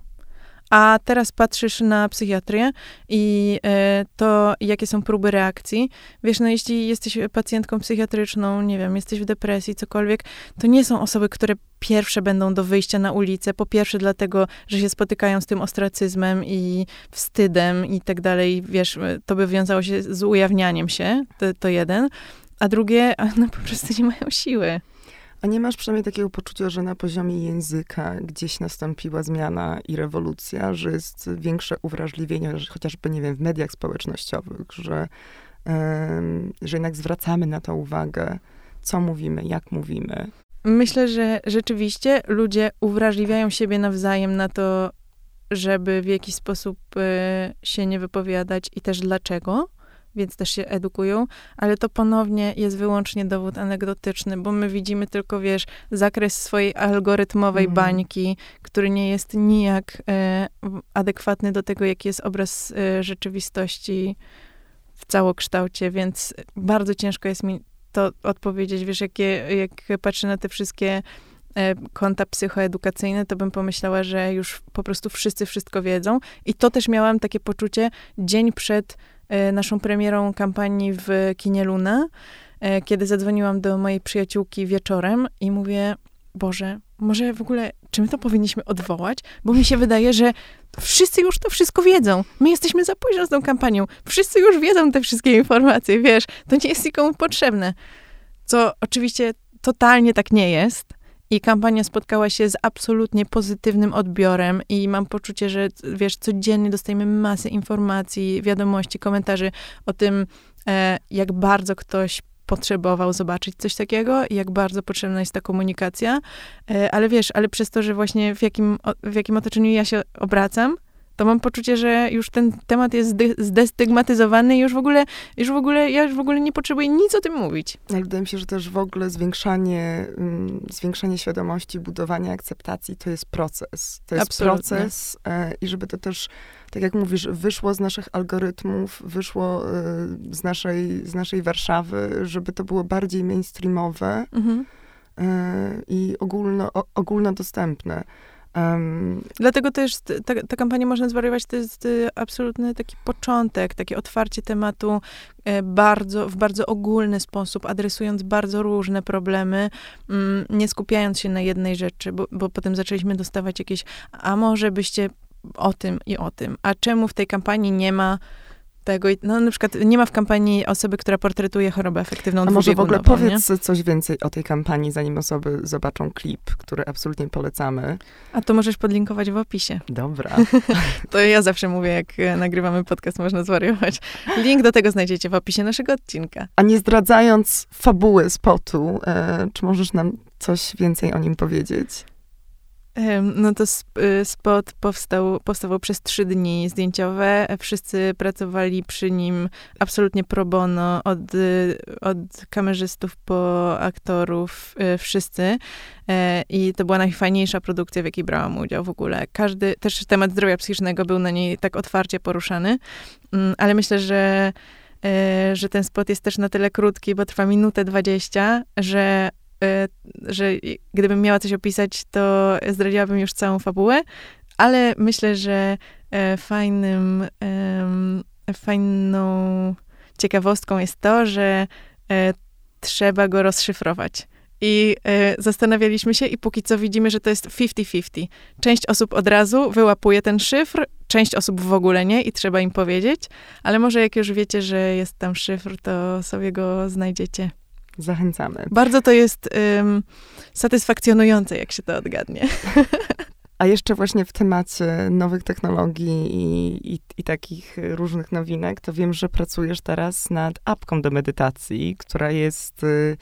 A teraz patrzysz na psychiatrię i e, to, jakie są próby reakcji. Wiesz, no jeśli jesteś pacjentką psychiatryczną, nie wiem, jesteś w depresji, cokolwiek, to nie są osoby, które pierwsze będą do wyjścia na ulicę. Po pierwsze dlatego, że się spotykają z tym ostracyzmem i wstydem i tak dalej. Wiesz, to by wiązało się z ujawnianiem się, to, to jeden. A drugie, no po prostu nie mają siły. A nie masz przynajmniej takiego poczucia, że na poziomie języka gdzieś nastąpiła zmiana i rewolucja, że jest większe uwrażliwienie, chociażby, nie wiem, w mediach społecznościowych, że, że jednak zwracamy na to uwagę, co mówimy, jak mówimy. Myślę, że rzeczywiście ludzie uwrażliwiają siebie nawzajem na to, żeby w jakiś sposób y, się nie wypowiadać i też dlaczego więc też się edukują, ale to ponownie jest wyłącznie dowód anegdotyczny, bo my widzimy tylko, wiesz, zakres swojej algorytmowej mm. bańki, który nie jest nijak e, adekwatny do tego, jaki jest obraz e, rzeczywistości w całokształcie, więc bardzo ciężko jest mi to odpowiedzieć, wiesz, jakie, jak patrzę na te wszystkie e, konta psychoedukacyjne, to bym pomyślała, że już po prostu wszyscy wszystko wiedzą. I to też miałam takie poczucie dzień przed naszą premierą kampanii w kinie Luna, e, kiedy zadzwoniłam do mojej przyjaciółki wieczorem i mówię, Boże, może w ogóle, czy my to powinniśmy odwołać? Bo mi się wydaje, że wszyscy już to wszystko wiedzą. My jesteśmy za późno z tą kampanią. Wszyscy już wiedzą te wszystkie informacje, wiesz, to nie jest nikomu potrzebne. Co oczywiście totalnie tak nie jest. I kampania spotkała się z absolutnie pozytywnym odbiorem i mam poczucie, że wiesz, codziennie dostajemy masę informacji, wiadomości, komentarzy o tym, e, jak bardzo ktoś potrzebował zobaczyć coś takiego i jak bardzo potrzebna jest ta komunikacja. E, ale wiesz, ale przez to, że właśnie w jakim, w jakim otoczeniu ja się obracam, to mam poczucie, że już ten temat jest zdestygmatyzowany i już w ogóle, już w ogóle, ja już w ogóle nie potrzebuję nic o tym mówić. Ale wydaje mi się, że też w ogóle zwiększanie, um, zwiększanie świadomości, budowanie akceptacji to jest proces. To jest Absolutnie. proces e, i żeby to też, tak jak mówisz, wyszło z naszych algorytmów, wyszło e, z, naszej, z naszej Warszawy, żeby to było bardziej mainstreamowe mhm. e, i ogólno, ogólnodostępne. Um, Dlatego też ta, ta kampania można zwariować, to jest y, absolutny taki początek, takie otwarcie tematu e, bardzo, w bardzo ogólny sposób, adresując bardzo różne problemy, mm, nie skupiając się na jednej rzeczy, bo, bo potem zaczęliśmy dostawać jakieś, a może byście o tym i o tym, a czemu w tej kampanii nie ma tego. No na przykład nie ma w kampanii osoby, która portretuje chorobę efektywną A może w ogóle powiedz nie? coś więcej o tej kampanii, zanim osoby zobaczą klip, który absolutnie polecamy. A to możesz podlinkować w opisie. Dobra. to ja zawsze mówię, jak nagrywamy podcast, można zwariować. Link do tego znajdziecie w opisie naszego odcinka. A nie zdradzając fabuły spotu, e, czy możesz nam coś więcej o nim powiedzieć? No to y, spot powstał, powstawał przez trzy dni zdjęciowe. Wszyscy pracowali przy nim absolutnie pro bono, od, od kamerzystów po aktorów, y, wszyscy. E, I to była najfajniejsza produkcja, w jakiej brałam udział w ogóle. Każdy, też temat zdrowia psychicznego był na niej tak otwarcie poruszany, mm, ale myślę, że e, że ten spot jest też na tyle krótki, bo trwa minutę dwadzieścia, że że gdybym miała coś opisać, to zdradziłabym już całą fabułę, ale myślę, że e, fajnym, fajną ciekawostką jest to, że e, trzeba go rozszyfrować. I zastanawialiśmy się, i póki co widzimy, że to jest 50-50. Część osób od razu wyłapuje ten szyfr, część osób w ogóle nie i trzeba im powiedzieć, ale może jak już wiecie, że jest tam szyfr, to sobie go znajdziecie. Zachęcamy. Bardzo to jest um, satysfakcjonujące, jak się to odgadnie. A jeszcze właśnie w temacie nowych technologii i, i, i, takich różnych nowinek, to wiem, że pracujesz teraz nad apką do medytacji, która jest y,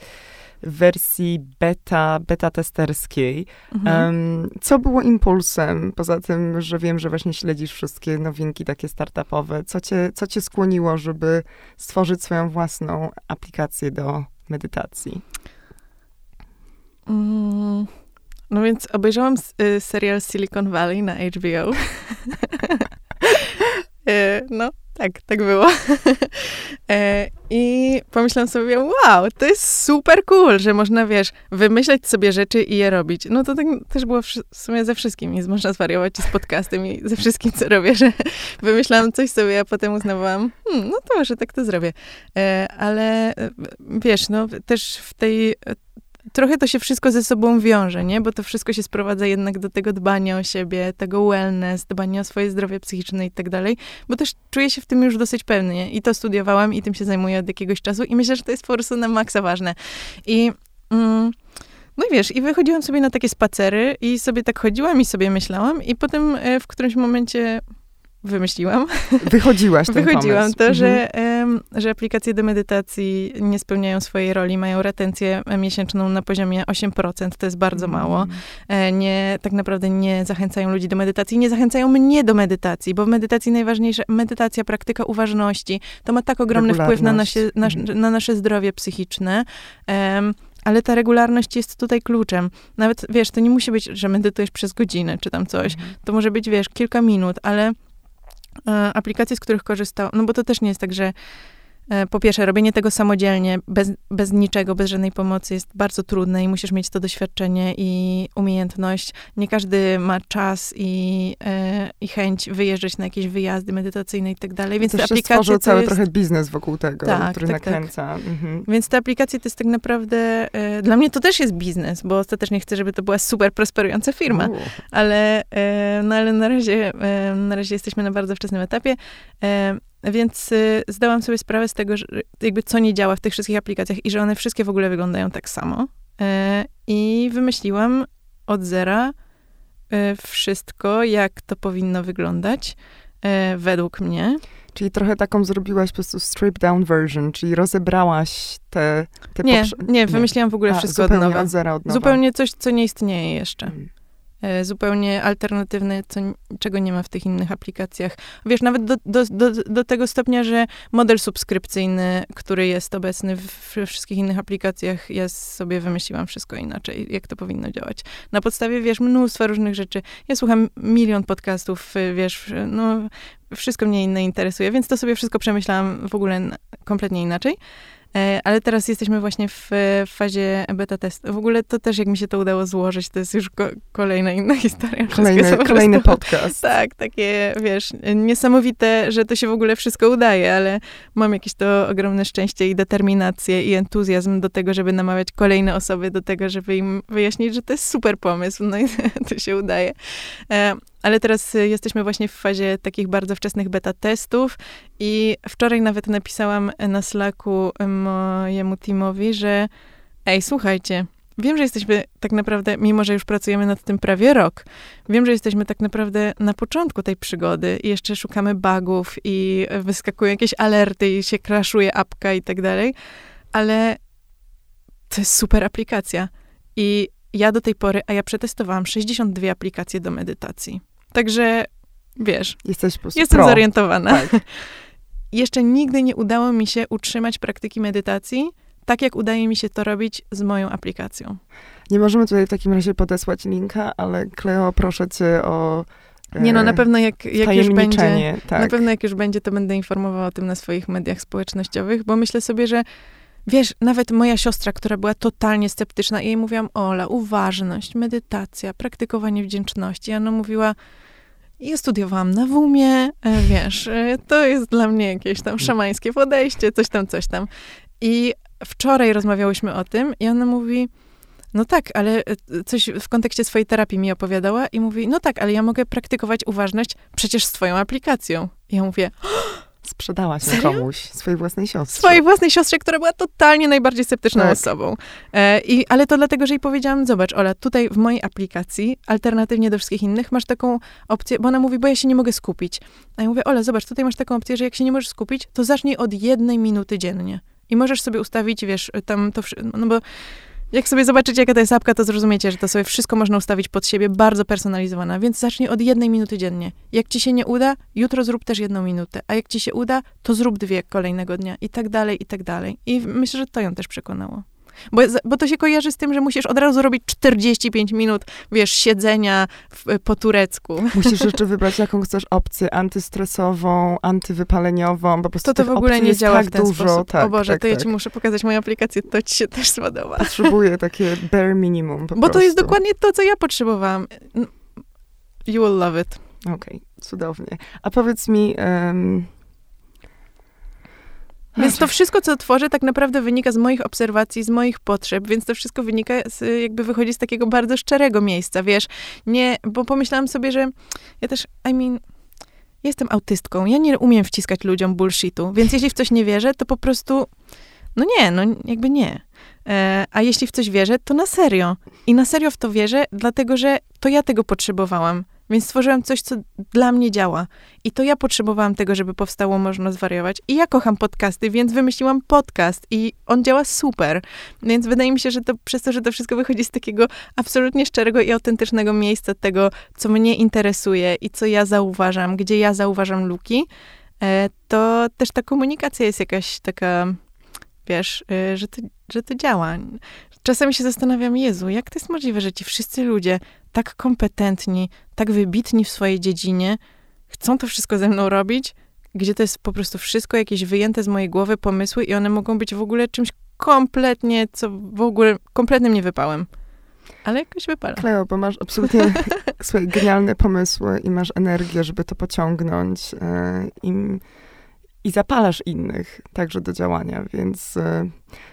w wersji beta, beta testerskiej. Mhm. Um, co było impulsem, poza tym, że wiem, że właśnie śledzisz wszystkie nowinki takie startupowe, co cię, co cię skłoniło, żeby stworzyć swoją własną aplikację do medytacji? Mm, no więc obejrzałam y, serial Silicon Valley na HBO. y, no, tak, tak było. e, I pomyślałam sobie, wow, to jest super cool, że można, wiesz, wymyślać sobie rzeczy i je robić. No to tak też było w sumie ze wszystkim. Jest można zwariować z podcastem i ze wszystkim, co robię, że wymyślałam coś sobie, a potem uznawałam, hmm, no to może tak to zrobię. E, ale e, wiesz, no też w tej trochę to się wszystko ze sobą wiąże, nie? Bo to wszystko się sprowadza jednak do tego dbania o siebie, tego wellness, dbania o swoje zdrowie psychiczne i tak dalej, bo też czuję się w tym już dosyć pewnie i to studiowałam i tym się zajmuję od jakiegoś czasu i myślę, że to jest po prostu na maksa ważne. I... Mm, no i wiesz, i wychodziłam sobie na takie spacery i sobie tak chodziłam i sobie myślałam i potem e, w którymś momencie wymyśliłam. Wychodziłaś ten Wychodziłam pomysł. to, mhm. że, um, że aplikacje do medytacji nie spełniają swojej roli, mają retencję miesięczną na poziomie 8%, to jest bardzo mhm. mało. E, nie, tak naprawdę nie zachęcają ludzi do medytacji, nie zachęcają mnie do medytacji, bo w medytacji najważniejsza, medytacja, praktyka uważności, to ma tak ogromny wpływ na, nasie, na, mhm. na nasze zdrowie psychiczne. Um, ale ta regularność jest tutaj kluczem. Nawet, wiesz, to nie musi być, że medytujesz przez godzinę, czy tam coś. Mhm. To może być, wiesz, kilka minut, ale aplikacje, z których korzystał, no bo to też nie jest tak, że e, po pierwsze, robienie tego samodzielnie, bez, bez niczego, bez żadnej pomocy jest bardzo trudne i musisz mieć to doświadczenie i umiejętność. Nie każdy ma czas i, e, i chęć wyjeżdżać na jakieś wyjazdy medytacyjne i tak dalej, więc Też te aplikacje stworzył cały jest... trochę biznes wokół tego, tak, który tak, tak. nakręca. Tak. Mhm. Więc te aplikacje to jest tak naprawdę, e, dla mnie to też jest biznes, bo ostatecznie chcę, żeby to była super prosperująca firma, ale, e, no, ale na, razie, e, na razie jesteśmy na bardzo wczesnym etapie. E, więc y, zdałam sobie sprawę z tego, że jakby co nie działa w tych wszystkich aplikacjach i że one wszystkie w ogóle wyglądają tak samo. Y, I wymyśliłam od zera y, wszystko, jak to powinno wyglądać według mnie. Czyli trochę taką zrobiłaś po prostu strip down version, czyli rozebrałaś te, te Nie, nie, wymyśliłam w ogóle A, wszystko od nowa. Od zera od nowa. Zupełnie coś, co nie istnieje jeszcze. Hmm. E, zupełnie alternatywne, co, czego nie ma w tych innych aplikacjach. Wiesz, nawet do, do, do, do tego stopnia, że model subskrypcyjny, który jest obecny w wszystkich innych aplikacjach, ja sobie wymyśliłam wszystko inaczej, jak to powinno działać. Na podstawie, wiesz, mnóstwa różnych rzeczy. Ja słucham milion podcastów, wiesz, no, wszystko mnie inne interesuje, więc to sobie wszystko przemyślałam w ogóle kompletnie inaczej. E, ale teraz jesteśmy właśnie w, w fazie beta testu. W ogóle to też, jak mi się to udało złożyć, to jest już ko kolejna inna historia. Kolejny, kolejny podcast. Tak, takie, wiesz, niesamowite, że to się w ogóle wszystko udaje, ale mam jakieś to ogromne szczęście i determinację i entuzjazm do tego, żeby namawiać kolejne osoby do tego, żeby im wyjaśnić, że to jest super pomysł, no i to się udaje. Ale teraz y, jesteśmy właśnie w fazie takich bardzo wczesnych beta testów i wczoraj nawet napisałam na Slacku mojemu teamowi, że ej, słuchajcie, Wiem, że jesteśmy tak naprawdę, mimo że już pracujemy nad tym prawie rok, wiem, że jesteśmy tak naprawdę na początku tej przygody i jeszcze szukamy bugów i wyskakują jakieś alerty i się crashuje apka i tak dalej, ale to jest super aplikacja. I ja do tej pory, a ja przetestowałam 62 aplikacje do medytacji. Także wiesz, Jesteś po jestem pro. zorientowana. Tak. Jeszcze nigdy nie udało mi się utrzymać praktyki medytacji, tak jak udaje mi się to robić z moją aplikacją. Nie możemy tutaj w takim razie podesłać linka, ale Kleo, proszę cię o Nie no, na e, pewno jak, jak już będzie... Tak. Na pewno jak już będzie, to będę informowała o tym na swoich mediach społecznościowych, bo myślę sobie, że wiesz, nawet moja siostra, która była totalnie sceptyczna, i jej mówiłam, Ola, uważność, medytacja, praktykowanie wdzięczności. I ona mówiła, ja studiowałam na WUMie, e, wiesz, e, to jest dla mnie jakieś tam szamańskie podejście, coś tam, coś tam. I wczoraj rozmawiałyśmy o tym i ona mówi, no tak, ale e, coś w kontekście swojej terapii mi opowiadała i mówi, no tak, ale ja mogę praktykować uważność przecież z twoją aplikacją. I ja mówię, Sprzedałaś ją Serio? komuś, swojej własnej siostrze. swojej własnej siostrze, która była totalnie najbardziej sceptyczną Tak. osobą. E, i, ale to dlatego, że jej powiedziałam, zobacz, Ola, tutaj w mojej aplikacji, alternatywnie do wszystkich innych, masz taką opcję, bo ona mówi, bo ja się nie mogę skupić. A ja mówię, Ola, zobacz, tutaj masz taką opcję, że jak się nie możesz skupić, to zacznij od jednej minuty dziennie. I możesz sobie ustawić, wiesz, tam to, no bo jak sobie zobaczycie, jaka to jest apka, to zrozumiecie, że to sobie wszystko można ustawić pod siebie, bardzo personalizowana. Więc zacznij od jednej minuty dziennie. Jak ci się nie uda, jutro zrób też jedną minutę. A jak ci się uda, to zrób dwie kolejnego dnia. I tak dalej, i tak dalej. I myślę, że to ją też przekonało. Bo, bo to się kojarzy z tym, że musisz od razu robić 45 minut, wiesz, siedzenia w, po turecku. Musisz jeszcze wybrać, jaką chcesz opcję, antystresową, antywypaleniową, po prostu To to w ogóle nie działa tak w ten dużo. sposób. Tak, o Boże, tak, to ja tak. ci muszę pokazać moją aplikację, to ci się też spodoba. Potrzebuję takie bare minimum po Bo to jest prostu. dokładnie to, co ja potrzebowałam. You will love it. Okej, cudownie. A powiedz mi... em, Więc to wszystko, co tworzę, tak naprawdę wynika z moich obserwacji, z moich potrzeb, więc to wszystko wynika, z, jakby wychodzi z takiego bardzo szczerego miejsca, wiesz. Nie, bo pomyślałam sobie, że ja też, I mean, jestem autystką, ja nie umiem wciskać ludziom bullshitu, więc jeśli w coś nie wierzę, to po prostu, no nie, no jakby nie. E, a jeśli w coś wierzę, to na serio. I na serio w to wierzę, dlatego że to ja tego potrzebowałam. Więc stworzyłam coś, co dla mnie działa. I to ja potrzebowałam tego, żeby powstało Można Zwariować. I ja kocham podcasty, więc wymyśliłam podcast i on działa super. Więc wydaje mi się, że to przez to, że to wszystko wychodzi z takiego absolutnie szczerego i autentycznego miejsca tego, co mnie interesuje i co ja zauważam, gdzie ja zauważam luki, e, to też ta komunikacja jest jakaś taka, wiesz, e, że to, że to działa. Czasami się zastanawiam, Jezu, jak to jest możliwe, że ci wszyscy ludzie tak kompetentni, tak wybitni w swojej dziedzinie, chcą to wszystko ze mną robić, gdzie to jest po prostu wszystko jakieś wyjęte z mojej głowy pomysły i one mogą być w ogóle czymś kompletnie, co w ogóle kompletnym niewypałem. Ale jakoś wypala. Kleo, bo masz absolutnie swoje genialne pomysły i masz energię, żeby to pociągnąć e, i, zapalasz innych także do działania, więc e,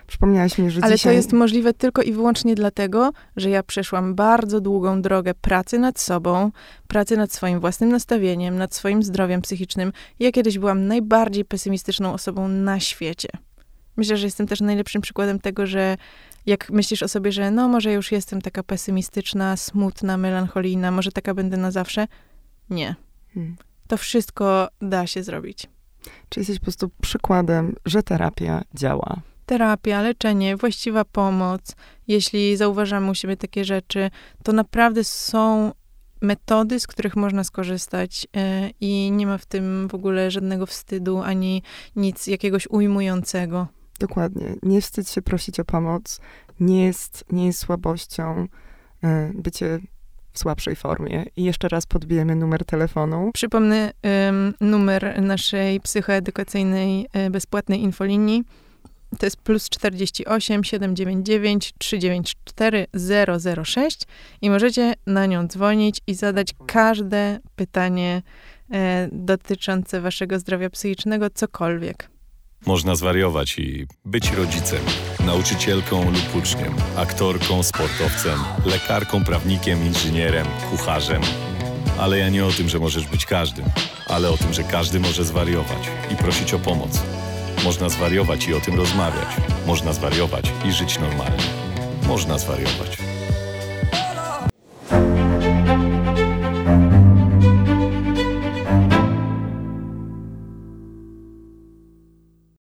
przypomniałaś mi, że Ale dzisiaj... to jest możliwe tylko i wyłącznie dlatego, że ja przeszłam bardzo długą drogę pracy nad sobą, pracy nad swoim własnym nastawieniem, nad swoim zdrowiem psychicznym. Ja kiedyś byłam najbardziej pesymistyczną osobą na świecie. Myślę, że jestem też najlepszym przykładem tego, że jak myślisz o sobie, że no może już jestem taka pesymistyczna, smutna, melancholijna, może taka będę na zawsze. Nie. Hmm. To wszystko da się zrobić. Czy jesteś po prostu przykładem, że terapia działa? terapia, leczenie, właściwa pomoc, jeśli zauważamy u siebie takie rzeczy, to naprawdę są metody, z których można skorzystać e, i nie ma w tym w ogóle żadnego wstydu ani nic jakiegoś ujmującego. Dokładnie. Nie wstydź się prosić o pomoc. Nie jest, nie jest słabością e, bycie w słabszej formie. I jeszcze raz podbijemy numer telefonu. Przypomnę ym, numer naszej psychoedukacyjnej y, bezpłatnej infolinii. To jest plus 48 799 394 006 i możecie na nią dzwonić i zadać każde pytanie e, dotyczące waszego zdrowia psychicznego, cokolwiek. Można zwariować i być rodzicem, nauczycielką lub uczniem, aktorką, sportowcem, lekarką, prawnikiem, inżynierem, kucharzem. Ale ja nie o tym, że możesz być każdym, ale o tym, że każdy może zwariować i prosić o pomoc. Można zwariować i o tym rozmawiać. Można zwariować i żyć normalnie. Można zwariować.